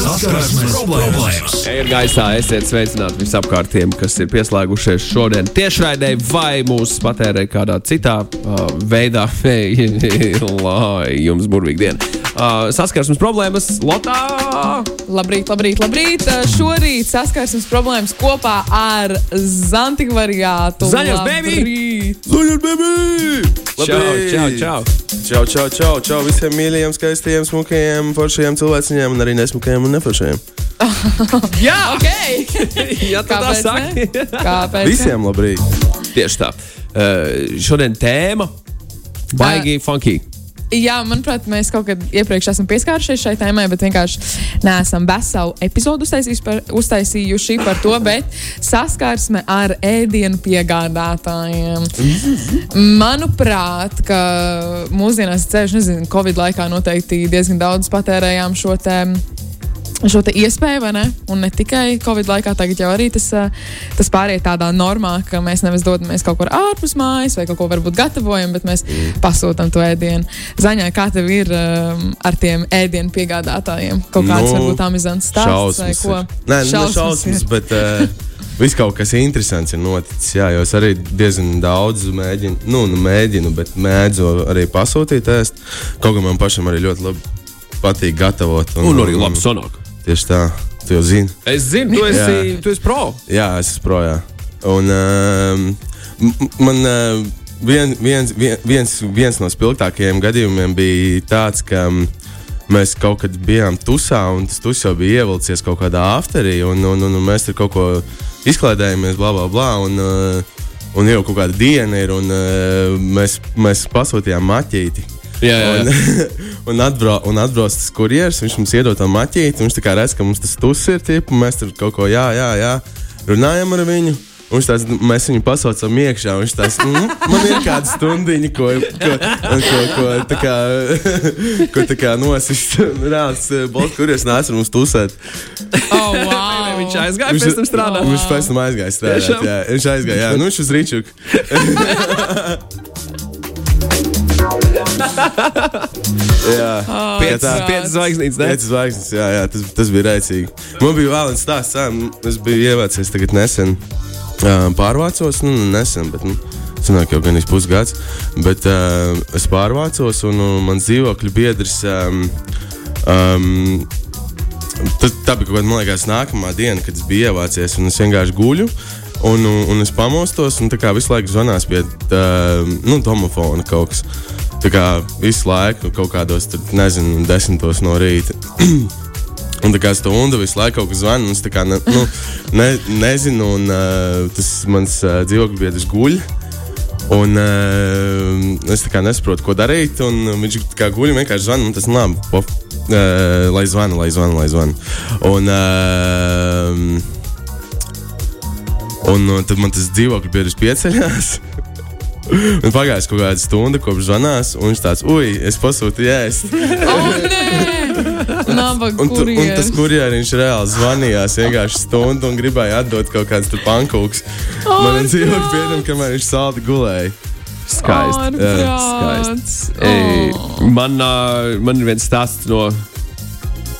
Saskarsmes problēmas. Ir gaisā, esiet sveicināti visapkārtiem, kas ir pieslēgušies šodien tiešraidē vai mūsu patērē kādā citā uh, veidā. Lai jums burvīgi diena. Uh, saskarsmes problēmas Lotā. Labrīt, labrīt, labrīt. Uh, Šorīt saskarsmes problēmas kopā ar Zantikvariātu. Zaļos, baby! Labrīt! Zuļur, baby! Čau, čau, čau. Čau, čau, čau, čau visiem mīļajiem, skaistiem, smukajiem, foršajiem cilvēciņiem un arī nesmukajiem un neforšajiem. Jā, ja tu tā Kāpēc saki. ne? Kāpēc? Visiem labrīt! Tieši tā. Uh, šodien tēma baigi funky. Jā, manuprāt, mēs kaut kad iepriekš esam pieskārušies šai tēmai, bet vienkārši neesam veselu epizodu par, uztaisījuši par to, bet saskarsme ar ēdienu piegādātājiem. Manuprāt, ka mūsdienās ceļš, nezinu, Covid laikā noteikti diezgan daudz patērējām šo tēmu. Šo iespēju, vai ne? Un ne tikai Covid laikā, tagad jau arī tas, tas pāriet tādā normā, ka mēs nevis dodamies kaut kur ārpus mājas vai kaut ko varbūt gatavojam, bet mēs pasūtām to ēdienu. Zaņā, kā tev ir um, ar tiem ēdienu piegādātājiem? Kaut kāds Nu, varbūt amizants stāsts vai šausmas ko? ir. Nē, nu, ne šausmas, bet uh, viss kaut kas interesants ir noticis. Jā, jo es arī diezgan daudz mēģinu, nu, nu mēģinu, bet mēdzu arī pasūtīt ēst. Kaut kā man pašam arī ļoti labi patīk gatavot. Un arī labi sanāk. Tieši tā, tu jau zini. Es zinu, tu esi, Jā. tu esi pro. Jā, es esmu projām. Un um, man uh, vien, viens, vien, viens, viens no spilgtākajiem gadījumiem bija tāds, ka mēs kaut kad bijām tusā, un tas tus jau bija ievilcies kaut kādā afterī, un, un, un, un mēs tur kaut ko izklaidējāmies, bla, bla, bla. Un, uh, Un jau kaut kāda diena ir, un uh, mēs, mēs pasūtījām maķīti. Jā, jā, jā. Un, un, atbra, un atbrauc tas kurjeris, viņš mums iedod to maķīti. Viņš tā kā redz, ka mums tas tus ir, tipu, mēs tur kaut ko, jā, jā, jā, runājam ar viņu. Un Viņš tāds, mēs viņu pasaucam iekšā. un Viņš tāds, mm, man ir kāda stundiņa, ko, ko, ko, ko, tā kā, ko tā kā nosist. Rāds, Bolts, kurienes nāca mums tusēt. Oh, wow. Viņš aizgāja pēc tam strādāt. Viņš pēc tam aizgāja strādāt. Jā, viņš aizgāja, jā, nu viņš uz rīčuku. jā, tā- piecas zvaigznītes? Pieci zvaigznes, jā, jā tas, tas bija rēcīgi. Man bija vēl viens stāsts, es biju ievācies tagad nesen. Pārvācos, nu, nesen, bet nu, senāk jau gan iz pusgads. Bet uh, es pārvācos, un uh, mans dzīvokļu biedrs. Um, um, Tas, tā bija kaut kāda, man liekas, nākamā diena, kad es biju ievācies, un es vienkārši guļu. Un, un, un es pamostos, un tā kā visu laiku zvanās pie tā, nu, domofona kaut kas. Tā kā visu laiku kaut kādos, tur, nezinu, desmitos no rīta. Un tā kā stundu visu laiku kaut kas zvana, un es tā kā ne, nu, ne, nezinu, un uh, tas mans uh, dzīvokļu biedrs guļ. Un uh, es tā kā nesaprotu, ko darīt. Un viņš tā kā guļ, vienkārši zvana. un Tas nav labi. Pof, uh, lai zvana, lai zvana, lai zvana. Un, uh, un, un tad man tas dzīvokļu biedrs pieceļās. Un pagājis kaut kāda stunda, kopš zvanās, un viņš tāds, ui, es pasūtīju ēst. Oh, nē! Nabaga Un, tu, un tas kurjeris. reāli zvanījās vienkārši stundu un gribēja atdot kaut kādas tur pankūks. Man ir dzīvokļu ārprāts. biedram, kamēr viņš saldi gulēja. Skaisti. Ārprāts. Skaisti. Oh. Ei, Man, uh, man ir viens stāsts no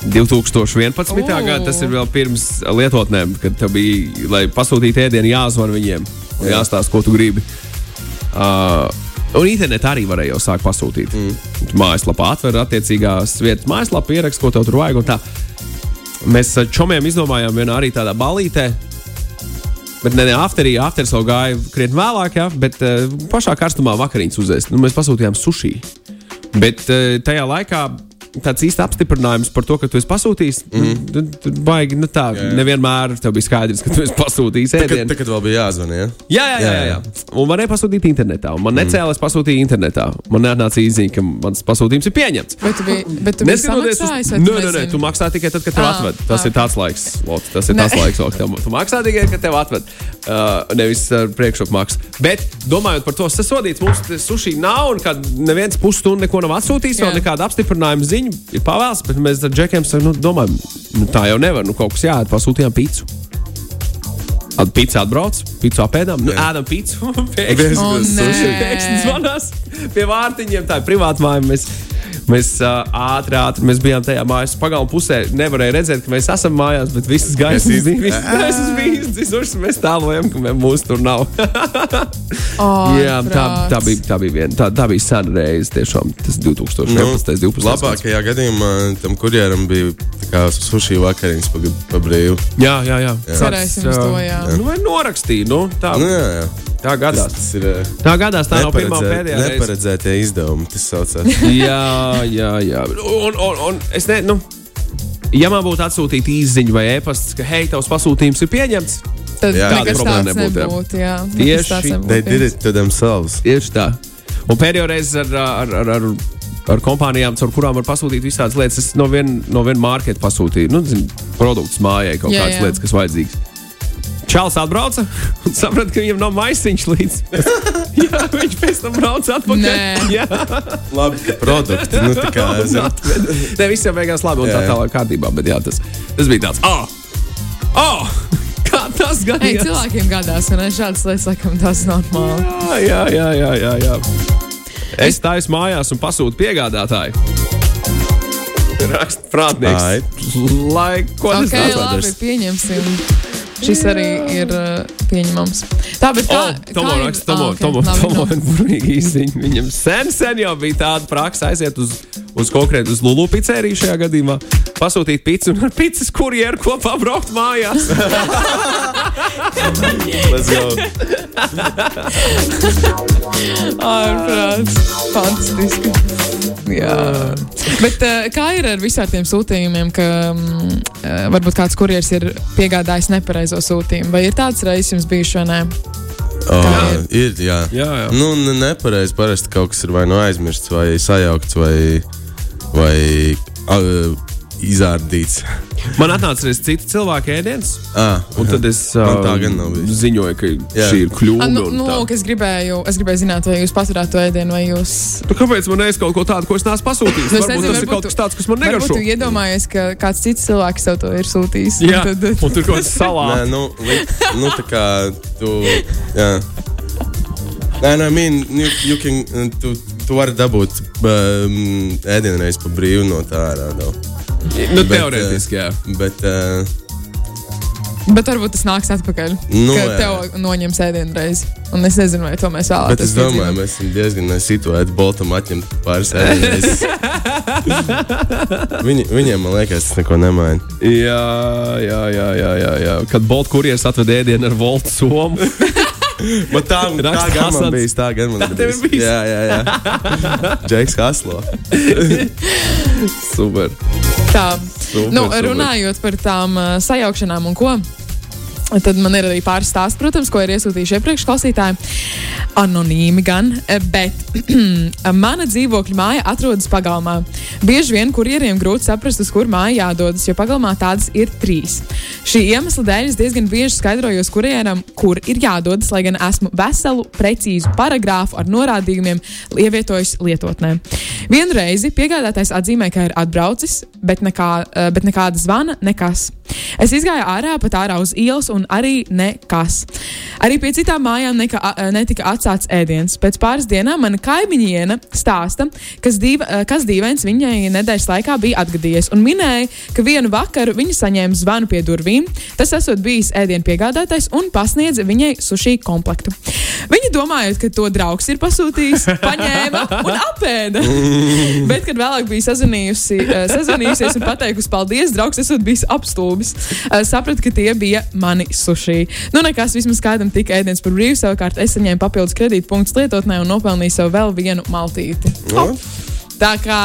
2011. Oh. gada. Tas ir vēl pirms lietotnēm, kad tev bija, lai pasūtītu ēdienu, jāzvan viņiem un Jā. jāstāsta, ko tu gribi. Uh, Un internetā arī varēja jau sākt pasūtīt. Mm. Mājaslapā atver attiecīgās vietas, mājaslapā ierakst, ko tev tur vajag. Mēs čomiem izdomājām vienā arī tādā balītē, Bet ne, ne afterī, afters jau gāja krietni vēlāk, ja, bet uh, pašā karstumā vakariņas uzēst. Nu, mēs pasūtījām sushi. Bet uh, tajā laikā tāds īsts apstiprinājums par to, ka tu esi pasūtījis, mm nu, tu, tu baigi, nu tā, Jā, jā. nevienmēr tev bija skaidrs, ka tu esi pasūtījis ēdienu. tagad vēl bija jāzvan. Ja? Jā, jā, jā, jā, jā. Un varēja pasūtīt internetā. Un man necēlās pasūtīt internetā. Man nāca īziņa, ka mans pasūtījums ir pieņemts. Bet tu biji, bet tu biji uz samaksājis, tu nē, nē, nē, tu maksā tikai tad, kad tev Ā, atved. Tas ā. ir tāds laiks, Lot, tas ir tas laiks, Lot, tev- tu maksā tikai, kad tev atved. Uh, nevis ar priekšapmaksu. Bet, domājot par to, tas sasodīts, mums tas sushi nav, un kad neviens pusstundu neko nav atsūtījis, vēl Jā. nekāda apstiprinājuma ziņa ir pavēls, bet mēs ar džekiem sakām, nu, domājam, nu, tā jau nevar, nu, kaut kas jāēd, pasūtījām pīcu. Pīcis atbrauc, pīcis apēdām, nu, ēdam pīci. Pēkšņi zvanās pie vārtiņiem, tā ir privāta māja. Mēs Mēs uh, ātri, ātri mēs bijām tajā mājas pagalma pusē. Nevarēja redzēt, ka mēs esam mājās, bet visas gaismas bija visas gaismas bija izdzisušas. Mēs tālojam, ka mē- mūs tur nav. Jā, tā, tā, bija, tā, bija viena, tā, tā bija sena reize. Tiešām tas 2011. Nu, 12. gads. labākajā gadījumā tam kurjeram bija tā kā sushi vakariņas pa, pa brīvu. Jā, jā, jā. Cerēsim uz to, jā. Nu, vai norakstīja? Nu, tā, Nu, jā, jā. tā gadās. Tas ir uh, Tā gadās, tā nav pirmā pēdējā reize. neparedzētie izdevumi. Tas saucās. jā, jā, jā. Un, un, un es ne, nu, ja man būtu atsūtīta īsiņa vai e-pasts, ka, hei, tavs pasūtījums ir pieņemts, Tad Jā, nekas problēma tāds nebūtu, jā. nebūtu. Jā, Tieši nebūtu, tieši tā. Un pēdējo reizi ar, ar, ar, ar, ar kompānijām, caur kurām var pasūtīt visādas lietas, es no viena no vien marketa pasūtīju nu, zin, produktus mājai, kaut Jā, kādas jā. lietas, kas vajadzīgas. Čāls atbrauca un saprata, ka viņam nav maisiņš līdzi. jā, viņš pēc tam brauca atpakaļ. Jā, Labi, ka produkti. Nu, tā kā, zin, ne, viss jau beigās labi un Jā, tā jā. tālāk kārtībā, bet jā, tas, tas bija tāds. Oh! Oh! Kā tas Ei, gadījās? cilvēkiem gadās, un es šādas lietas, laikam, tas ir normāli. Jā, jā, jā, jā, jā. Es taisu mājās un pasūtu piegādātāju. Raksta prātnieks. Ai. Lai ko tas Ok, okay, labi, pieņemsim. Šis arī ir uh, pieņemams. Tā, bet kā, Oh, Tomo kā ir- raksta, Tomo, Ah, ok, Tomo, labi, Tomo, labi. burvīgi īsiņi. Viņam sen, sen jau bija tāda praksa aiziet uz, uz konkrētu uz Lulu pizzeriju šajā gadījumā, pasūtīt pizzu un ar pizzas kurjeru kopā braukt mājās. let's go. Ārprāts. Fantastiski. Jā. Bet uh, kā ir ar visām tiem sūtījumiem, ka um, varbūt kāds kurjeris ir piegādājis nepareizo sūtījumu? Vai ir tāds reizes jums bijis vai nē? Oh, ir, jā. Jā, jā. Nu, ne- nepareizi. Parasti kaut kas ir vai nu aizmirsts, vai sajaukts, vai, vai izārdīts. Man atnāca arī cita cilvēka ēdiens, Ah, un tad es nav bijis. ziņoju, ka Jā. šī ir kļūda. A, nu, un nu, tā. lūk, es gribēju, es gribēju zināt, vai jūs paturētu to ēdienu, vai jūs. Nu, kāpēc man neies kaut ko tādu, ko es neesmu pasūtījis? Nu, es Varbūt nezinu, tas ir kaut tu- kas tāds, kas man negaršo. jūs iedomājaties, ka kāds cits cilvēks tev to ir sūtījis. Jā, Un tad, un tur kaut kas Nē, salāts. nu, li, nu tā kā tu. Jā. Nē, nē, mīn, you, you can, tu, tu vari dabūt um, ēdienreiz pa brīvu no tā ārā. No. Nu, teorētiski, jā. Bet, uh, Bet varbūt tas nāks atpakaļ. Nu, ka jā. tev noņems ēdienu reizi. Un es nezinu, vai to mēs vēlamies. bet es domāju, mēs esam diezgan situēti Boltam atņemt pāris ēdienreizes. Viņi, viņiem, man liekas, tas neko nemaina. Jā, jā, jā, jā, jā, jā. Kad Bolts kurjeris atved ēdienu ar Voltu somu. Man tā, tā Raksta gan man bija. Tā gan man Tā ir bijis? Jā, jā, jā. Džeks Haslo. Super. Tā, Super, nu, super. runājot par tām uh, sajaukšanām un ko. Tad man ir arī pāris stāsti, protams, ko ir iesūtījuši iepriekš klausītāji. Anonīmi gan, eh, bet mana dzīvokļa māja atrodas pagalmā. Bieži vien kurjeriem grūti saprast, uz kur māja jādodas, jo pagalmā tādas ir trīs. Šī iemesla dēļ es diezgan bieži skaidrojos kurjeram, kur ir jādodas, lai gan esmu veselu, precīzu paragrāfu ar norādījumiem ievietojis lietotnē. Vienu reizi piegādātājs atzīmē, ka ir atbraucis, bet, nekā, eh, bet nekāda zvana, nekas. Es izgāju ārā, pat ārā uz ielas, un arī nekas. Arī pie citām mājām neka, a- netika atstāts ēdiens. Pēc pāris dienām mana kaimiņiene stāsta, kas, dīva, eh, kas dīvains viņai nedēļas laikā bija atgadījies, un minēja, ka vienu vakaru viņa saņēma zvanu pie durvīm. Tas esot bijis ēdienu piegādātājs un pasniedza viņai sushi komplektu. Viņa domājot, ka to draugs ir pasūtījis, paņēma un apēda. Bet, kad vēlāk bija sazvanījusi, eh, sazvanījusies un pateikusi paldies, draugs esot bijis apstulbis, sapratu, ka tie bija mani sushi. Nu, nekas, vismaz kādam tika ēdiens par brīvu, savukārt es saņēmu papildus kredītpunktus lietotnē un nopelnīju sev vēl vienu maltīti. Nu, Tā kā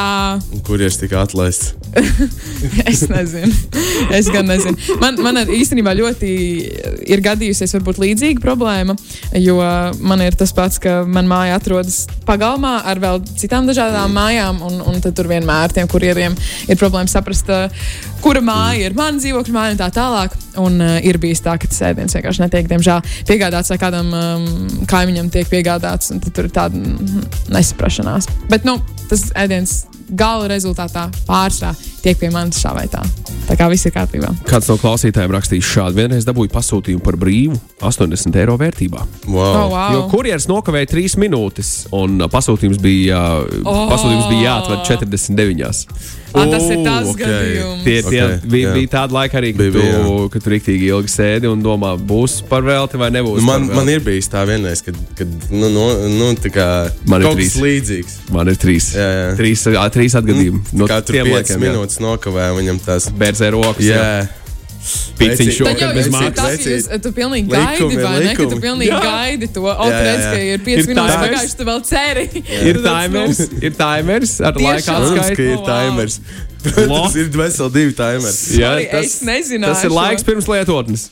Kurieši tika atlaists? es nezinu, es gan nezinu. Man, man īstenībā ļoti ir gadījusies varbūt līdzīga problēma, jo man ir tas pats, ka man māja atrodas pagalmā ar vēl citām dažādām mājām, un, un tur vienmēr tiem kurjeriem ir problēma saprast, uh, kura māja ir mana dzīvokļa māja un tā tālāk. Un uh, ir bijis tā, ka tas ēdiens vienkārši netiek, diemžēl, piegādāts vai kādam um, kaimiņam tiek piegādāts, un tur ir tāda mm, nesaprašanās. Bet, nu, tas ēdiens gala rezultātā pārsvarā tiek pie manis šā vai tā. Tā kā viss ir kārtībā. Kāds no klausītājiem rakstīs šādi: vienreiz dabūju pasūtījumu par brīvu 80 eiro vērtībā. Wow. Oh, wow. Jo kurjeras nokavēja 3 minūtes, un uh, pasūtījums bija, oh. Oh. pasūtījums bija jāatved 49. Ah, tas ir tas ok. gadījums. Tie, tie, Ok, okay, bija, bija tāda laika arī, kad, Bija, tu, bija, jā. kad tu rīktīgi ilgi sēdi un domā, būs par velti vai nebūs. Nu, Man, man ir bijis tā vienreiz, kad, kad nu, nu, nu, tā kā Man ir trīs. līdzīgs. Man ir trīs, Jā, jā. trīs, ā, trīs atgadījumi. Nu, no 5 laikiem, jā. Minūtes nokavēja viņam tās. Bērzē rokas. Jā, šokā Tad jau bez ir maksas. ka jūs, tu pilnīgi Likumi, gaidi, vai ne? Ka tu likumi. pilnīgi Jā. gaidi to. O, Jā, jā, redz, jā. ka ir Ir 5 minūtes timers. pagājušas, tu vēl ceri. Ir timers, ir timers ar laika atskaitu. ir timers. Tas ir veseli divi timers. Jā, tas, tas ir laiks pirms lietotnes.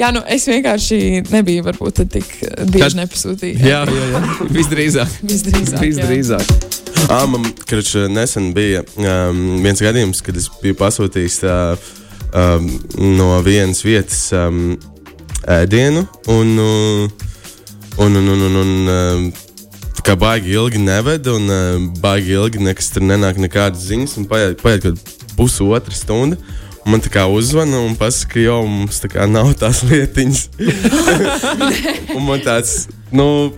Jā, nu es vienkārši nebiju varbūt tik bieži nepasūtīju. Jā, jā, jā. visdrīzāk. Visdrīzāk. jā. Visdrīzāk. Ah, man krač, nesen bija um, viens gadījums, kad es biju pasūtījis uh, um, no vienas vietas um, ēdienu. Un, uh, un, un, un, un, un um, kā baigi ilgi neveda, un uh, baigi ilgi nekas tur nenāk, nekādas ziņas. un Paiet kaut kāda pusotra stunda. un Man tā kā uzzvana un pasaka, ka jau mums tā kā nav tās lietiņas. un man tāds, nu,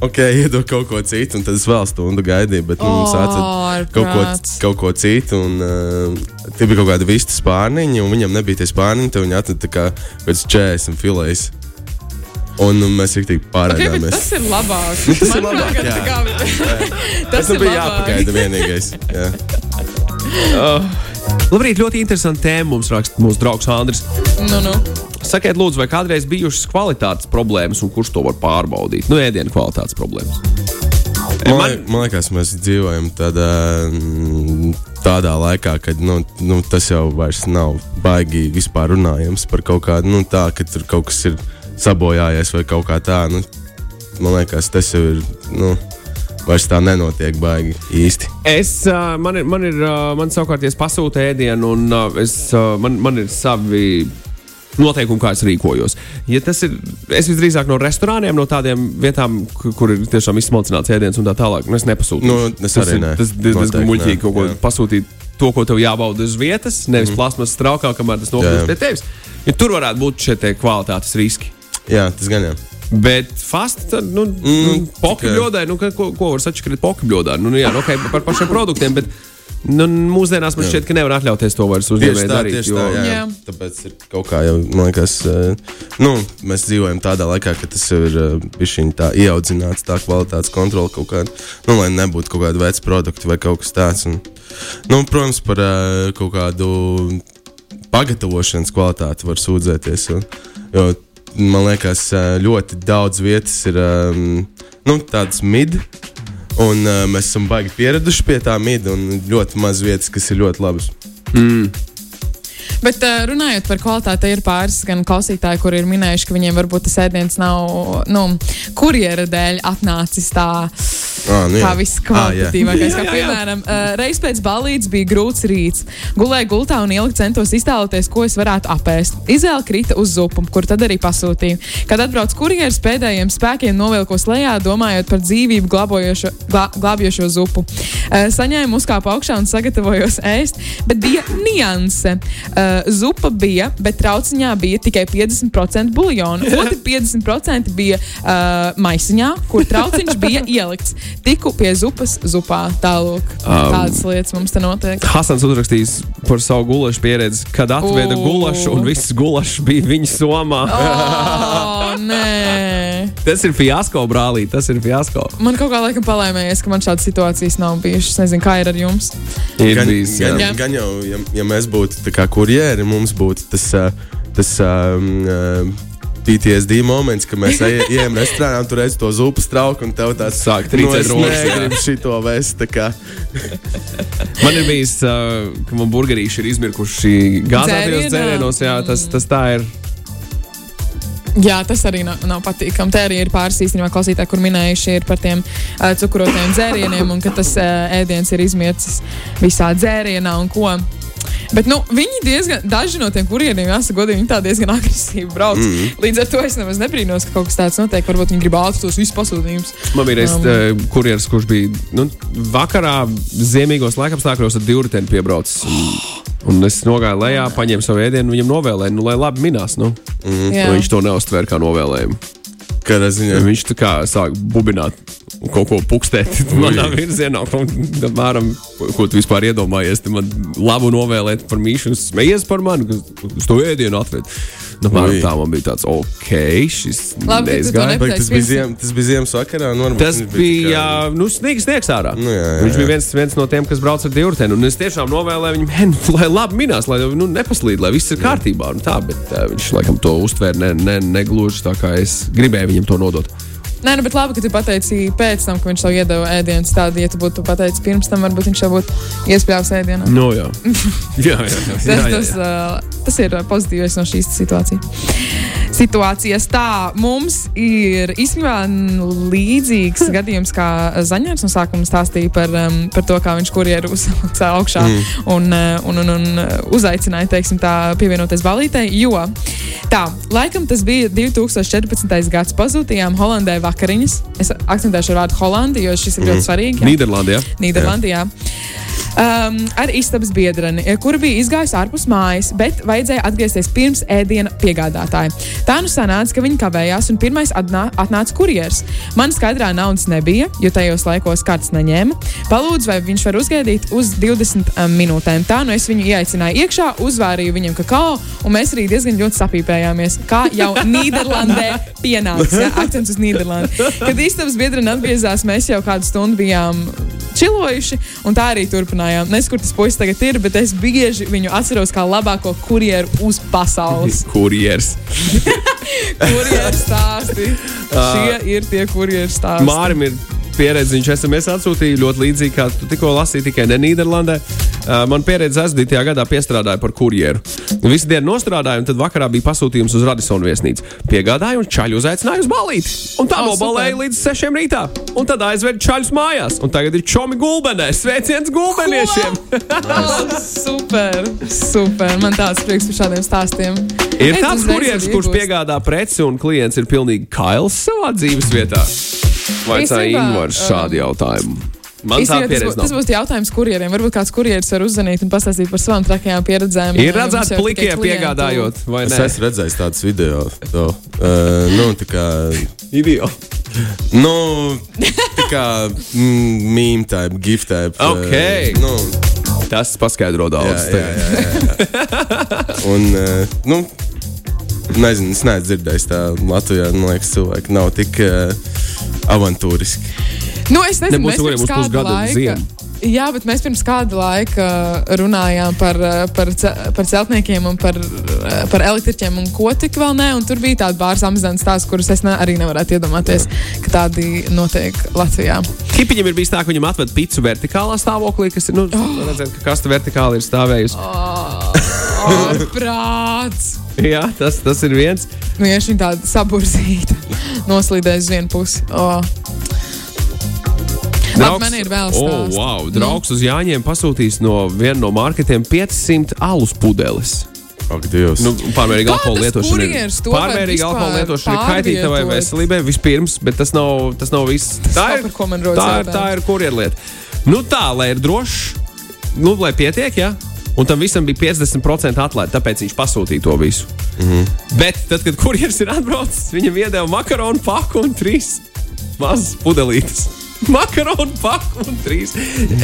ok, iedod kaut ko citu, un tad es vēl stundu gaidīju, bet nu, mums atsaka kaut ko, kaut ko citu. Un, uh, tie bija kaut kādi visti spārniņi, un viņam nebija tie spārniņi. Tad viņi atveda kā kāds 40 filējs. Un nu, mēs Okay, bet pārējāmies. tas ir labāk. Tas ir Man labāk, liekas, jā. tā kā- Tas nu ir bija labāk. jāpagaida vienīgais. Jā. Labrīt, ļoti interesanti tēma mums raksta mūsu draugs Andris. Nu, nu. Sakiet, lūdzu, vai kādreiz bijušas kvalitātes problēmas un kurš to var pārbaudīt? Nu, ēdienu kvalitātes problēmas. Man, man, man liekas, mēs dzīvojam tādā, mm, tādā laikā, kad nu, nu, tas jau nav baigi vispār runājams par kaut kādu nu, tā, ka tur kaut kas ir sabojājies vai kaut kā tā. Nu, man liekas, tas jau ir. Nu, Vairs tā nenotiek baigi īsti. Es, man ir, man ir, man savukārt, es pasūtu ēdienu, un es, man, man ir savi noteikumi, kā es rīkojos. Ja tas ir, es visdrīzāk no restorāniem, no tādiem vietām, kur, ir tiešām izsmalcināts ēdiens un tā tālāk, nu, es nepasūtu. Nu, es tas arī ir, tas diezgan muļķīgi kaut ko jā. pasūtīt. To, ko tev jābauda uz vietas, nevis mm. plasmas straukā, kamēr tas nokļūst pie tevis. Ja tur varētu būt šie te kvalitātes riski. Jā, tas gan jā. Bet fast, tad, nu, mm, nu Mm, poki tikai- bļodai, nu, ko, ko var sačakarīt poki bļodā? Nu, nu, jā, nu, okay, par pašiem produktiem, bet nu, mūsdienās man šķiet, ka nevar atļauties to vairs uzņēmēji tā, darīt. jo- tā. Jā, jā. Tāpēc ir kaut kā jau, man liekas, eh, nu, mēs dzīvojam tādā laikā, ka tas jau ir bijis tā ieaudzināts, tā kvalitātes kontrole kaut kāda. Nu, lai nebūtu kaut kāda veca produkta vai kaut kas tāds. Un, nu, protams, par eh, kaut kādu pagatavošanas kvalitāti var sūdzēties. Jo, jo man liekas, eh, ļoti daudz vietas ir um, nu, tādas mid. Un uh, mēs esam baigi pieraduši pie tā mida, un ļoti maz vietas, kas ir ļoti labas. Bet uh, runājot par kvalitāti, ir pāris gan klausītāji, kuri ir minējuši, ka viņiem varbūt tas ēdiens nav nu, kurjera dēļ atnācis tā. Ah, nu jā. Kā viss Ah, kvalitatīvākais. Jā, Kā piemēram, uh, reiz pēc balīdzes bija grūts rīts. Gulēju gultā un ilgi centos iztēloties, ko es varētu apēst. Izvēle krita uz zupu, kur tad arī pasūtīju. Kad atbrauc kurjeris pēdējiem spēkiem novilkos lejā, domājot par dzīvību glābojošo, glā, glābjošo zupu. Uh, saņēmu uzkāpu augšā un sagatavojos ēst, bet bija nianse. Uh, zupa bija, bet trauciņā bija tikai 50% buļļona. Otri 50% bija uh, maisiņā, kur trauciņš bija ielikts. Tiku pie zupas, zupā. Tālāk, Um, tādas lietas mums te notiek. Hasans uzrakstījis par savu gulašu pieredzi, kad atveda gulašu un viss gulašs bija viņa somā. Oh, nē. Tas ir fiasko, brālī, tas ir fiasko. Man kaut kā laikam palēmējies, ka man šādas situācijas nav bijušas. Es nezinu, kā ir ar jums. Ir gan, bijis, gan, Jā. gan jau, ja, ja mēs būtu kurjeri, mums būtu tas, uh, tas um, uh, PTSD moments, kad mēs ej- ejam restorānā tur redz to zupas trauku un tev tāds Sāk trīcēt es rokas, jā. negribu šito vest. Man ir bijis, uh, ka man burgerīši ir izmirkuši gāzētajos Dzērienā? dzērienos. Jā, tas, tas tā ir. Jā, tas arī nav, nav patīkami. Te arī ir pāris īstenībā klausītāji, kur minējuši ir par tiem uh, cukurotiem dzērieniem un ka tas uh, ēdiens ir izmircis visā dzērienā un ko. Bet nu, viņi diezgan, daži no tiem kurieriem, jāsaka, godīgi, viņi tā diezgan agresīvi brauc. Mm -hmm. Līdz ar to es nemaz nebrīnos, ka kaut kas tāds notiek. Varbūt viņi grib ātri tos visus pasūtījumus. Man bija Um. um, kurjeris, kurš bija nu, vakarā, ziemīgos laikapstākļos ar divriteni piebraucis. Un, un es nogāju lejā, paņēmu savu ēdienu, viņam novēlēju, nu, lai labi minās. Nu. Mm. Jā. Viņš to neuztvēra kā novēlējumu. Kādā ziņā? Viņš tā kā sāk bubināt un kaut ko pukstēt manā virzienā. Apmēram, ko tu vispār iedomājies? Tu man labu novēlēt par mīšu, smējies par mani, kas uz to ēdienu atved. Nu, Ui. tā man bija tāds, ok, šis Labi, neizgāja. ne- Bet tas bija, ziem, tas bija ziemas vakarā. Nu, varbūt Tas viņš bija, tikai- nu, sniegs, sniegs ārā. Nu, jā, jā, Viņš jā. bija viens, viens no tiem, kas brauc ar divriteni. Un es tiešām novēlēju viņam, hen, lai labi minās, lai nu, nepaslīd, lai viss ir kārtībā. Un tā, bet uh, viņš laikam to uztvēra ne, ne, negluži tā, kā es gribēju viņam to nodot. Nē, nu, bet labi, ka tu pateici pēc tam, ka viņš tev iedeva ēdienu tādu. Ja tu būtu pateicis pirms tam, varbūt viņš jau būtu iespējams ēdienā. No, jā. jā, jā, jā, Tas, jā, jā, tas, jā. uh, tas ir pozitīvais no šīs situācijas. Situācijas tā, mums ir īstenībā līdzīgs gadījums, kā Zaņģers no sākuma stāstīja par, um, par to, kā viņš kurjeru uzcēla augšā mm. un, un, un, un uzaicināja, teiksim, tā pievienoties balītei. Jo tā, laikam tas bija 2014. gads, pazūtījām Holandē vakariņas. Es akcentēšu vārdu Holandi, jo šis ir ļoti svarīgi. jā. Nīderlandē. Nīderlandē. Um, ar istabas biedreni, kura bija izgājusi ārpus mājas, bet vajadzēja atgriezties pirms ēdiena piegādātāja. Tā nu sanāca, ka viņi kavējās, un pirmais atnā, atnāca kurjers. Man skaidrā naudas nebija, jo tajos laikos kārtas neņēma. Palūdzu, vai viņš var uzgaidīt uz 20 um, minūtēm. Tā nu es viņu ieaicināju iekšā, uzvārīju viņam kakao, un mēs arī diezgan ļoti sapīpējāmies, kā jau Nīderlandē pienāks. Ja, akcents uz Nīderlandi. Kad istabas biedrene atgriezās, mēs jau kādu stundu bijām čilojuši, un tā arī turpinājām. Nezinu, kur tas puisis tagad ir, bet es bieži viņu atceros kā labāko kurjeru uz pasaules. Kurjers. Kurjeru stāsti. Šie ir tie kurjeru stāsti. Mārim ir pieredze, viņš SMS atsūtīja ļoti līdzīgi, kā tu tikko lasīji, tikai ne Nīderlandē. Uh, man pieredze aizdītajā gadā piestrādāja par kurjeru. Visu dienu nostrādāju, un tad vakarā bija pasūtījums uz Radisonu viesnīcu. Piegādāju un čaļu uzaicināju uz balīti. Un tā nobalēja līdz 6 rītā. Un tad aizvedu čaļus mājās. Un tagad ir čomi gulbenē. Sveiciens gulbeniešiem! Oh, super, super. Man tāds prieks par šādiem stāstiem. Ir tāds kurjeris, kurš piegādā preci, un klients ir pilnīgi kails savā dzīves vietā. Vai tā ir Īstenībā, Ingūns šādi jautājumi? Man tā Īstenībā tas, būs, tas būs jautājums kurjeriem. Varbūt kāds kurjeris var uzzvanīt un pastāstīt par savām trakajām pieredzēm. Ir redzēts, jau plikie piegādājot, vai Es esmu redzējis tādus video. To, uh, nu, tā kā, Video. nu, tā kā meme type, gift type. Ok. Uh, nu, Tas paskaidro jā, daudz. jā, jā, jā, jā. Un, uh, nu, nezinu, es neesmu dzirdējis tā Latvijā. Man liekas, cilvēki nav tik uh, avantūriski. Nu, es nezinu, Nebūs mēs pirms kāda laika. Jā, bet mēs pirms kāda laika runājām par, par, ce- par celtniekiem un par, par elektriķiem un ko tik vēl. Un tur bija tāda bārs amizants stāsts, kurus es ne, arī nevarētu iedomāties, ka tādi notiek Latvijā. Kipiņam ir bijis tā, ka viņam atved picu vertikālā stāvoklī, kas ir, nu, redzēt, ka kasta vertikāli ir stāvējusi. Prāts! Jā, tas, tas ir viens. Nu, ja šī tāda saburzīta noslīdēs uz vienu pusi. Oh. Labi, man ir vēl Oh, stāsts. wow, draugs uz Jāņiem pasūtījis no viena no marketiem 500 alus pudeles. Ak, Dievs. Nu, pārmērīga alkohola tas lietošana var pārmērīga alkohola lietošana ir kaitīga tavai veselībai vispirms, bet tas nav, tas nav viss. Tā nav, ir, tā, ir, tā ir kurjerlieta. Nu tā, lai ir drošs, nu, lai pietiek, jā. Un tam visam bija 50% atlaide, tāpēc viņš pasūtīja to visu. Mm -hmm. Bet tad, kad kurjeris ir atbraucis, viņam iedeva makaronu paku un trīs mazas pudelītes. Makaronu paku un trīs.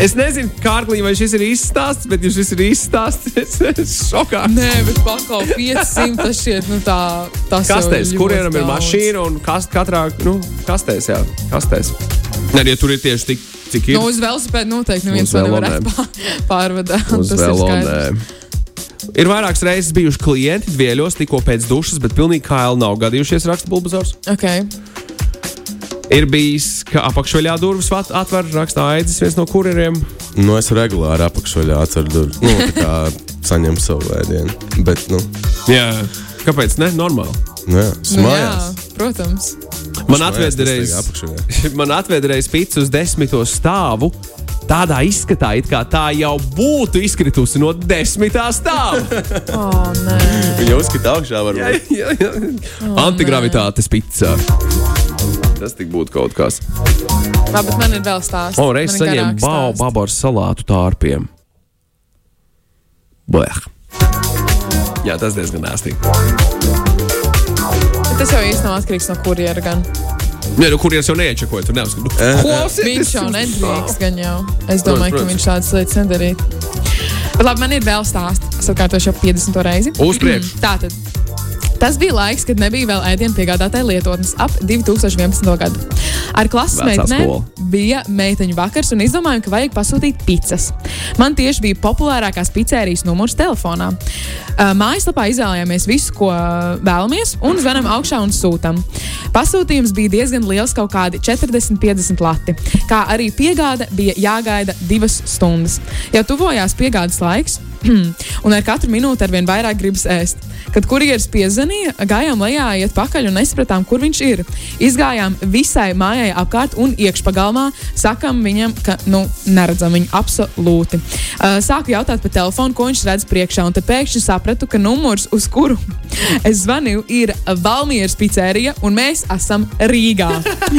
Es nezinu, Kārklī, vai šis ir izstāsts, bet ja šis ir izstāsts, es esmu šokā. Nē, bet pakāpē 500 tas šķiet, nu tā, tas Kastēs, ļoti ir mašīna un kast, katrā nu, kastēs, jā, kastēs. Nē, ja tur ir tieši tik, cik ir. Nu, uz velosipēda noteikti neviens velo nevarētu pārvadāt. Tas ir velo, skaidrs. Ir vairākas reizes bijuši klienti dvieļos tikko pēc dušas, bet pilnīgi kaili nav gadījušies, raksta Bulbazors. Okay. Ir bijis, ka apakšveļā durvis atver, raksta Aidis, viens no kurjeriem. Nu, es regulāri apakšveļā atveru durvis. Nu, tā kā saņem savu ēdienu. Bet, nu, Jā. Kāpēc? Ne, normāli. nu jā, Nu, jā, smājās. protams. Man atveda reiz, reiz pīcis uz desmito stāvu. tādā izskatā, it kā tā jau būtu izkritusi no desmitā stāva. Oh, nē. Viņa uzskata augšā, varbūt. jā, jā. Antigravitātes pizza. Tas tik būtu kaut kas. Labi, bet man ir vēl stāsts. O, reiz saņēmu babu ar salātu tārpiem. Bleh. Jā, tas diezgan ēstīgi. Bet Tas jau īstenībā atkarīgs no kurjera. Gan. Nē, nu, kurienes jau neiečakoja, tur neapskatu. Klausieties! Viņš jau nedrīkst, gan jau. Es domāju, ka protams. viņš tādas lietas nedarītu. Bet labi, man ir vēl stāsts. Es atkārtošu jau 50. reizi. Uz priekšu. Tātad. Tas bija laiks, kad nebija vēl ēdienu piegādātāja lietotnes ap 2011. gadu. Ar klases meitenēm bija meiteņu vakars un izdomājām, ka vajag pasūtīt pizzas. Man tieši bija populārākās pizzerijas numurs telefonā. Mājaslapā izvēlējāmies visu, ko vēlamies, un zvanām augšā un sūtām. Pasūtījums bija diezgan liels, kaut kādi 40-50 lati. Kā arī piegāde bija jāgaida divas stundas. Jau tuvojās piegādes laiks, un ar katru minūti ar vien vairāk gribas ēst. Kad kurjeris piezvanīja, gājām lejā, iet pakaļ un nesapratām, kur viņš ir. Izgājām visai mājai apkārt un iekšpagalmā. Sakām viņam, ka nu, neredzam viņu absolūti. Uh, sāku jautāt pa telefonu, ko viņš redz priekšā, un pēkšņi sapratu, ka numurs, uz kuru es zvanīju, ir Valmieras pizzerija, un mēs esam Rīgā.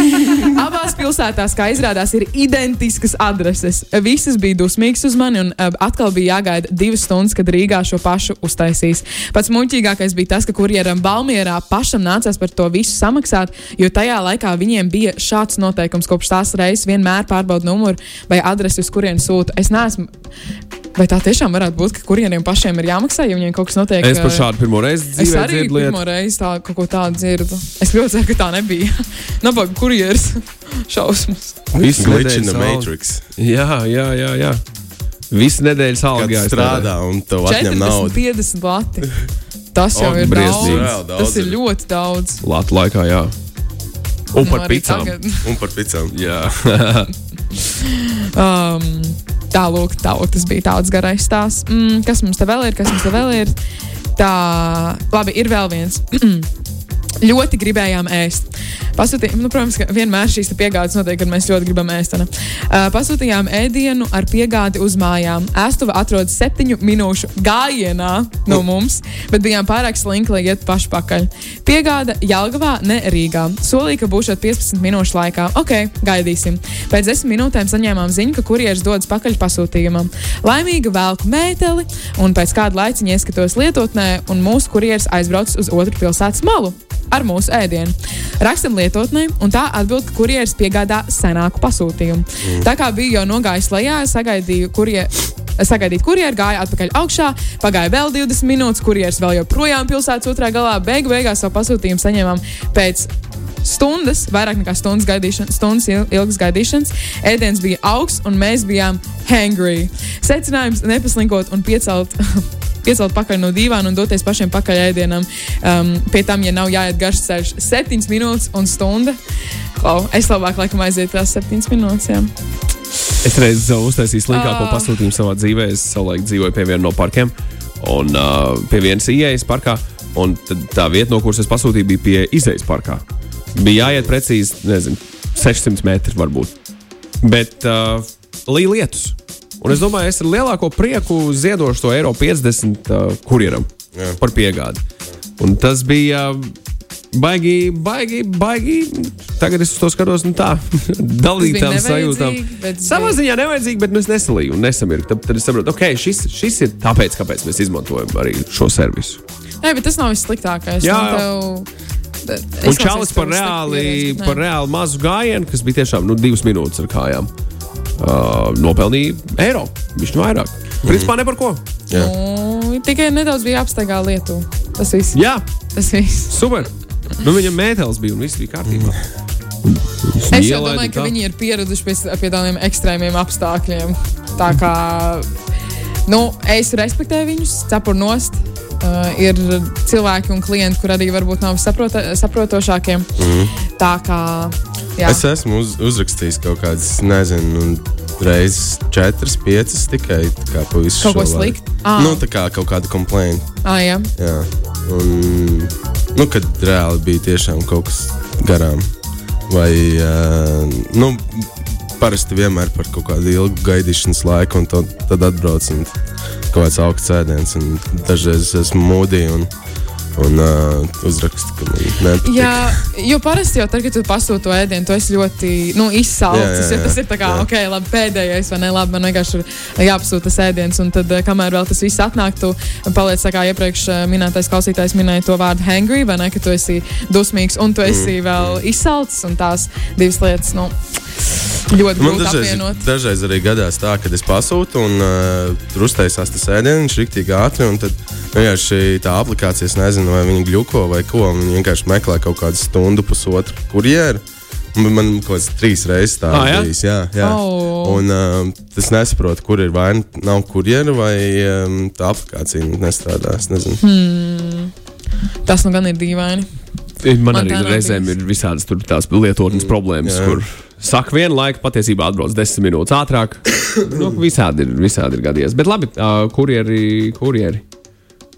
Abās pilsētās, kā izrādās, ir identiskas adreses. Visas bija dusmīgas uz mani, un uh, atkal bija jāgaida divas stundas, kad Rīgā šo pašu uztaisīs. Pats muļķīgākais bija tas, ka kurjeram Balmierā pašam nācās par to visu samaksāt, jo tajā laikā viņiem bija šāds noteikums, kopš tās reizes vienmēr pārbauda numuru vai adresi, uz kurien sūta. Es neesmu. Vai tā tiešām varētu būt, ka kurieniem pašiem ir jāmaksā, ja viņiem kaut kas notiek? Es par šādu pirmo reizi Es dzīvē arī pirmo reizi tā, kaut ko tādu dzirdu. Es ļoti ceru, ka tā nebija. Nabaga kurjeris šausmas. Visu Glitch in the. Matrix. Jā, jā, jā. jā. Visu nedēļas jāiztērē. strādā un tev atņem 40, naudu. 50 lati. Tas jau O, ir briesmīgi. daudz. Daudz Tas ir ļoti daudz. Latu laikā, jā. Un par Nu, arī picām. tagad. Un par picām. Jā. Um, Tālāk, tālāk tas bija tāds garais stāsts. Mm, kas mums te vēl ir? Kas mums te vēl ir? Tā, labi, ir vēl viens. ļoti gribējām ēst. Pasūtījām, nu, protams, ka vienmēr šīs piegādes notiek, kad mēs ļoti gribam ēst. ne? Uh, pasūtījām ēdienu ar piegādi uz mājām. Ēstuva atrodas septiņu minūšu gājienā no mums, bet bijām pārāk slinki, lai ietu paši pakaļ. Piegāde Jālgavā, ne Rīgā. Solīja, ka būs 15 minūšu laikā. Ok, gaidīsim. Pēc 10 minūtēm saņēmām ziņu, ka kurjeris dodas pakaļ pasūtījumam. Laimīga velku mēteli, un pēc kāda laiciņa ieskatos lietotnē, un mūsu kurjeris aizbraucis uz otru pilsētas malu ar mūsu ēdienu. Rakstam lietotnē, un tā atbild, ka kurjeris piegādā senāku pasūtījumu. Mm. Tā kā bija jau nogājis lejā, sagaidīju, kurie. Sagaidīt, kurjeris gāja atpakaļ augšā, pagāja vēl 20 minūtes, kurjeris vēl joprojām pilsētas otrā galā. Beigu beigās savu pasūtījumu saņēmām pēc stundas, vairāk nekā stundas, gaidīšana, stundas il- ilgas gaidīšanas. Ēdiens bija augsts, un mēs bijām hangry. Secinājums nepaslinkot un piecelt. Piecelt pakaļ no divām un doties pašiem pakaļ ēdienam. Um, pie tam, ja nav jāiet garš ceļš, 7 minūtes un stunda. Klau, es labāk laikam aizietu tās 7 minūtes. Jā. Es reiz uh, uztaisīju slinkāko Ah. pasūtījumu savā dzīvē. Es savulaik dzīvoju pie viena no parkiem, un uh, pie vienas ieejas parkā. Un tā vieta, no kuras es pasūtīju, bija pie izējas parkā. Bija jāiet precīzi, nezinu, 600 metri varbūt. Bet uh, līja lietus. Un es domāju, es ar lielāko prieku ziedošu to eiro 50 uh, kurjeram Jā. par piegādi. Un tas bija. Baigi, baigi, baigi. Tagad es uz to skatos, nu tā, dalītām sajūtām. Savā ziņā nevajadzīgi, bet nu, es nesalīju un nesamirku. Tad, tad es saprotu, ok, šis, šis ir tāpēc, kāpēc mēs izmantojam arī šo servisu. Nē, bet tas nav vissliktākais. Jā, Nu, tev- es Un čalis par reāli, par reāli mazu gājienu, kas bija tiešām nu, divas minūtes ar kājām. Uh, nopelnīja eiro. Viņš ir vairāk. Principā ne par ko. Jā. Nu, tikai nedaudz bija apsteigā Lietuva. Tas viss. Jā, Tas viss. super. Nu, viņam mētelis bija un viss bija kārtībā. Es jau domāju, ka viņi ir pieraduši pie, pie tādiem ekstrēmiem apstākļiem. Tā kā nu, es respektēju viņus, cepuru nost. Uh, ir cilvēki un klienti, kur arī varbūt nav saprota, saprotošākie. Mm. Tā kā jā. Es esmu uz, uzrakstījis kaut kādas, nezinu, reizes četras, piecas tikai kā pa visu Kaut ko šo laiku. sliktu? Ah. Nu, tā kā kaut kāda komplēna. ah, jā. Jā. Un, nu, kad reāli bija tiešām kaut kas garām. Vai, uh, nu, parasti vienmēr par kaut kādu ilgu gaidīšanas laiku, un tad, tad atbrauc un kaut kāds augsts ēdiens. un Dažreiz esmu mūdī un, uh, uzrakstu, ka nepatīk. Jā, jo parasti jau tad, kad tu pasūti to ēdienu, tu esi ļoti nu, izsalcis. Jā, jā, Jo tas jā, ir tā kā, jā. ok, labi, pēdējais, vai ne? Labi, man vienkārši ir jāpasūta tas ēdiens, un tad, kamēr vēl tas viss atnāk, tu paliec tā kā iepriekš minētais klausītājs minēja to vārdu hangry, vai ne? Ka tu esi dusmīgs un tu esi mm. vēl izsalcis, un tās divas lietas, nu, ļoti Man grūti dažreiz, apvienot. dažreiz arī gadās tā, ka es pasūtu, un uh, tur uztaisās tas ēdiens, rīktīgi ātri. un Tad vienkārši tā aplikācija, es nezinu, vai viņi gluko vai ko. un Viņi vienkārši meklē kaut kādu stundu, pusotru kurjeru. Man kaut kāds trīs reizes tā jā? bijis. Jā, jā. Oh. Un uh, es nesaprotu, kur ir vai nu nav kurjeru, vai um, tā aplikācija nestrādā. Es nezinu. Hmm. Tas nu gan ir dīvaini. Man, Man arī reizēm ir visādas tur tās lietotnes problēmas, jā. kur saka vienu laiku, patiesībā atbrauc desmit minūtes ātrāk. nu, visādi ir, visādi ir gadījies. Bet labi, uh, kurjeri, kurjeri.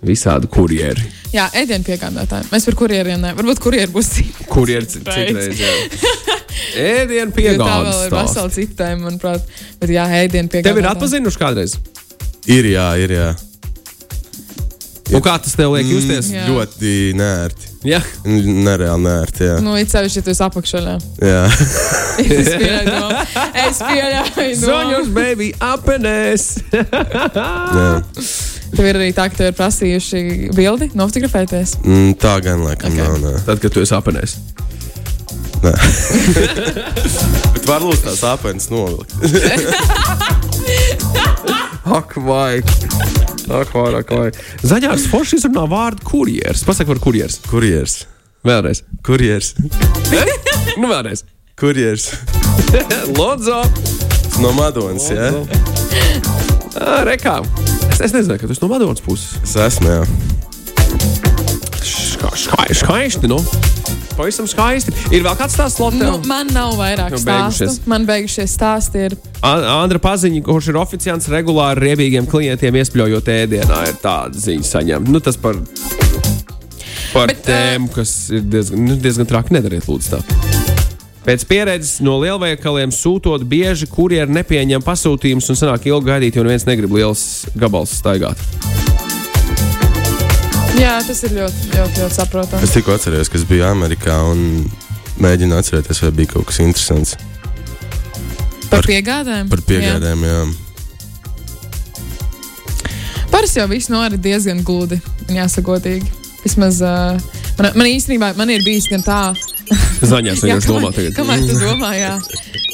Visādi kurjeri. Jā, ēdienu piegādātāji. Mēs par kurjeriem ne. Varbūt kurjeri būs citi. Kurjeri citreiz. jā. Ēdienu Jo Tā vēl ir vesela cita tēma, manuprāt. Bet jā, ēdienu piegādātāji. Tev ir atpazinuši kādreiz? Ir jā, ir jā. Un kā tas tev liek justies? Jā. Ļoti nērti. Jā, Nereāli nērti. Jā. Nu, it sevišķi, ja tu esi apakšā. jā. es pieļauju, es pieļauju. Zoņus, baby, apenēs! jā. Tev ir arī tā, ka tev ir prasījuši bildi, nofotografēties. Mm, tā gan laikam Ok. okay. nav. Nē. Tad, kad tu esi apenēs. Bet var lūdzu tās apelsnes nolikt. Ak, vai! Ak, vai, ak, vai. Zaļāks foršs izrunā vārdu kurjeris. Pasaka par kurjeris. Kurjers. Vēlreiz. Kurjers. Nu, vēlreiz. Kurjers. Lodzo! No Madonas, jā? Ā, Rekā. Es, es nezinu, ka tas no Madonas puses. Es esmu, jā. Ska, ska, skaisti, nu. Pavisam skaisti. Ir vēl kāds tāds slots? Nu, man nav vairāk Nu, stāstu. beigušies. Man beigušies stāsti. Ir. Andra Paziņa, kurš ir oficiāls regulāri riebīgiem klientiem, iespļaujot ēdienā, ir tāda ziņa saņemta. Nu, tas par, par Bet, tēmu, kas ir diezgan, nu, diezgan traki. Nedariet, lūdzu, tā. Pēc pieredzes no lielveikaliem sūtot bieži, kurjeri nepieņem pasūtījumus un sanāk ilgi gaidīt, jo neviens negrib liels gabals staigāt. Jā, tas ir ļoti, ļoti, ļoti saprotami. Es tikko atceros, ka es biju Amerikā un mēģināju atcerēties, vai bija kaut kas interesants Par piegādēm. par piegādēm. Jā. Parasti jau viss norit diezgan gludi, un jāsaka, godīgi. Vismaz uh, man, man īstenībā man ir bijis gan tā, Zaņās vienkārši domā tagad. kamēr tu domā, jā.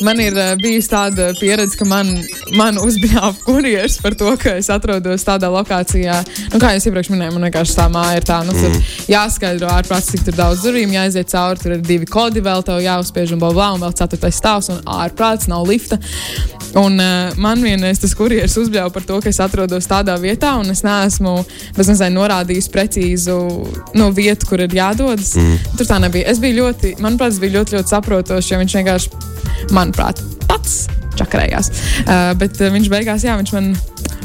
Man ir uh, bijusi tāda pieredze, ka man, man uzbļāva kurjeris par to, ka es atrodos tādā lokācijā. Nu, kā jau iepriekš minēju, man vienkārši tā māja ir tā, nu, tur mm. jāskaidro ārprāts, cik tur daudz durvīm jāiziet cauri. Tur ir divi kodi, vēl tev jāuzspiež un blā, un vēl ceturtais stāvs, un ārprāts nav lifta. Un uh, man vienreiz tas kurjeris uzbļāva par to, ka es atrodos tādā vietā, un es neesmu mazliet norādījis precīzu nu, vietu, kur ir jādodas. Mm. Tur tā nebija. Es biju ļoti, manuprāt, es biju ļoti, ļoti saprotošs, jo viņš vienkārši, manuprāt, pats čakarējās. Uh, bet uh, viņš beigās, jā, viņš man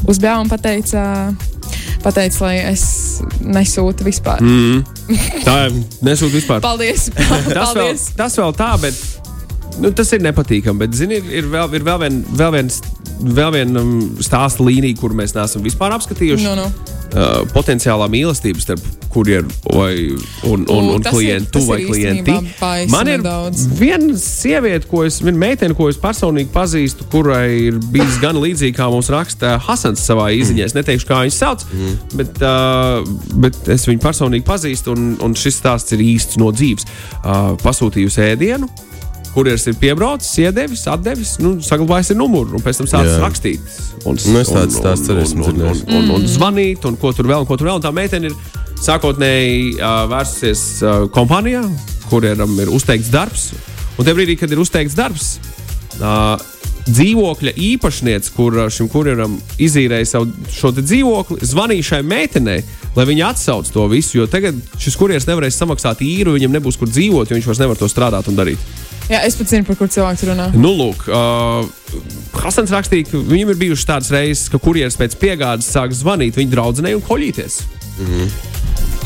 uzbļāva un pateica. Pateica, lai es nesūtu vispār. Mm. Tā nesūta vispār. Paldies! Tas vēl, Paldies! tas vēl tā, bet nu, tas ir nepatīkami. Bet, zini, ir, ir vēl, ir vēl viena vēl vien, vēl vien, um, stāsta līnija, kur mēs neesam vispār apskatījuši. Nu, nu. Uh, potenciālā mīlestība starp kurjeru vai, un, un, U, un ir- klientu tas vai ir klienti. Man ir nedaudz. viena sieviete, ko es, viena meitene, ko es personīgi pazīstu, kurai ir bijis gan līdzīga, kā mums raksta Hasans savā izziņā. Es neteikšu, kā viņu sauc, bet, uh, bet es viņu personīgi pazīstu, un, un šis stāsts ir īsts no dzīves. Uh, pasūtījusi ēdienu. Kurjeris ir piebraucis, iedevis, atdevis, nu, saglabājis ir numuru, un pēc tam sācis rakstīt. Un, Nu, es tādu stāstu arī esmu un, un, un, dzirdējis. un, un zvanīt, un ko tur vēl, un ko tur vēl. Un tā meitene ir sākotnēji uh, vērsusies uh, kompānijā, kuriem ir uzteikts darbs. Un tajā brīdī, kad ir uzteikts darbs, uh, dzīvokļa īpašnieks, kur uh, šim kurjeram izīrēja savu šo te dzīvokli, zvanīja šai meitenei, lai viņa atsauc to visu. Jo tagad šis kurjeris nevarēs samaksāt īru, viņam nebūs kur dzīvot, jo viņš vairs nevar to strādāt un darīt. Jā, es pat zinu, par kur cilvēks runā. Nu, lūk, uh, Hasans rakstīja, ka viņam ir bijušas tādas reizes, ka kurjeris pēc piegādes sāk zvanīt viņa draudzenei un koļīties.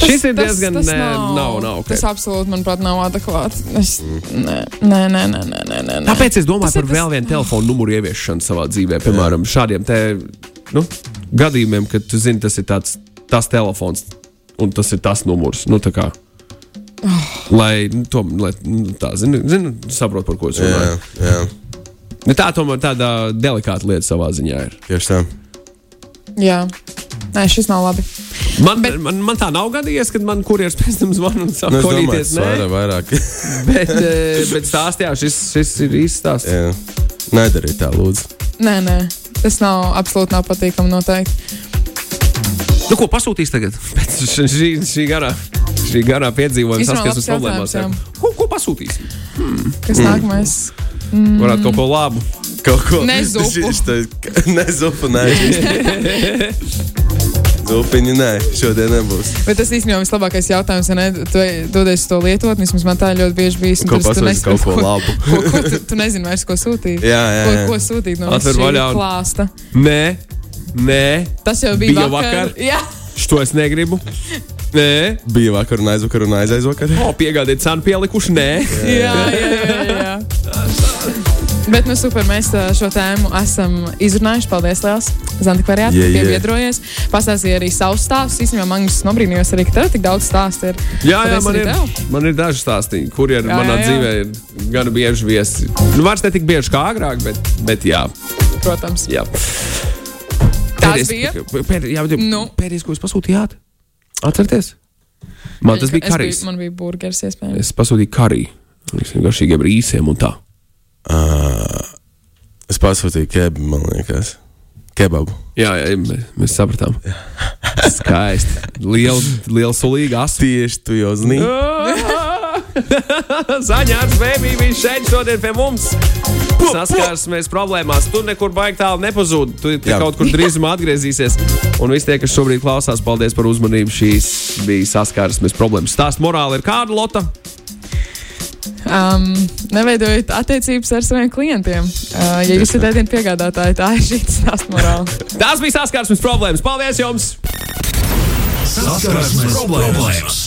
Šis ir diezgan tas nē, nav, nav ok. Tas absolūti, manuprāt, nav adekvāti. Es, nē, nē, nē, nē, nē, nē, nē. Tāpēc es domāju Tas par tas- vēl vienu telefonu numuru ieviešanu savā dzīvē. Piemēram, šādiem te, nu, gadījumiem, kad tu zini, tas ir tāds, tas telefons un tas ir tas numurs. Nu, tā kā, lai, nu, to, lai nu, tā, zini, zini, saprot, par ko es Jā, runāju. jā, Nu, tā tomēr tāda delikāta lieta savā ziņā ir. tieši tā. Jā, nē, šis nav labi. Man, bet, man, man tā nav gadījies, kad man kurjeris pēc tam zvana un Nu, saka, es ko domāju, rīties. tas vairāk, vairāk. Bet, eh, bet stāstījā, šis, šis ir īsts stāsts. jā. Nedariet tā, lūdzu. Nē, nē, tas nav absolūti nav patīkami noteikti. Nu, ko pasūtīs tagad? Pēc šī, šī garā, šī garā piedzīvojuma saskarsmes problēmās. Ko, ko pasūtīsim? Kas mm. nākamais? Varētu kaut ko labu. Kaut ko Ne zupu. Šis te- Ne zupu, nē. Zupiņu, nē, šodien nebūs. Bet tas īstenībā vislabākais jautājums, ja ne? Tu dodies to lietot, vismaz man tā ļoti bieži bijis. un Ko pasūtīt kaut ko labu. Ko, ko tu, tu nezini vairs, ko sūtīt. Jā, jā, Ko, jā. ko sūtīt no Atver vaļā klāsta? Nē, nē, Tas jau bija, Bija vakar. vakar. Jā, šo es negribu. Nē, Bija vakar un aizvakar un aizaizvakar. o, piegādiet cenu pielikuši. Nē, jā, jā. jā, jā. Bet, nu, super, mēs šo tēmu esam izrunājuši. Paldies, Lielas! Zantikvariāts, Yeah, yeah, yeah. piebiedrojies. Pastāstīja arī savus stāstus. Īstenībā man tas nobrīnījos arī, ka tev tik daudz stāstu ir. jā, jā man, ir, tev. man ir daži stāstī, kuriem Jā, manā jā, jā. dzīvē ir gan bieži viesi. Nu, vairs ne tik bieži kā agrāk, bet, bet jā. Protams. jā. Tas bija? Pēdējais, jā, Nu. pēdējais, ko jūs pasūtījāt? Atcerieties? Man tas bija Es karijs. Man bija burgeris, iespējams. Es pasūtīju kariju. Visiem garšīgiem rīsiem un tā. Uh, es pasūtīju kebabu, man liekas. Kebabu. Jā, jā mēs, mēs sapratām. Skaisti. Liela, liela sulīga asa. Tieši tu jau zini. Zaņārs, baby, viņš šeit šodien pie mums. Saskārsimies problēmās. Tu nekur baigi tālu nepazūdi. Tu Jā. kaut kur drīzumā atgriezīsies. Un visi tie, kas šobrīd klausās, paldies par uzmanību. Šīs bija saskārsmes problēmas. Stāsts morāli ir kāda lota? Um, neveidojiet attiecības ar saviem klientiem. Uh, ja jūs esat ēdienu piegādātāji, tā ir šī stāsta morāla. Tās bija saskārsmes problēmas. Paldies jums! Saskarsmes problēmas!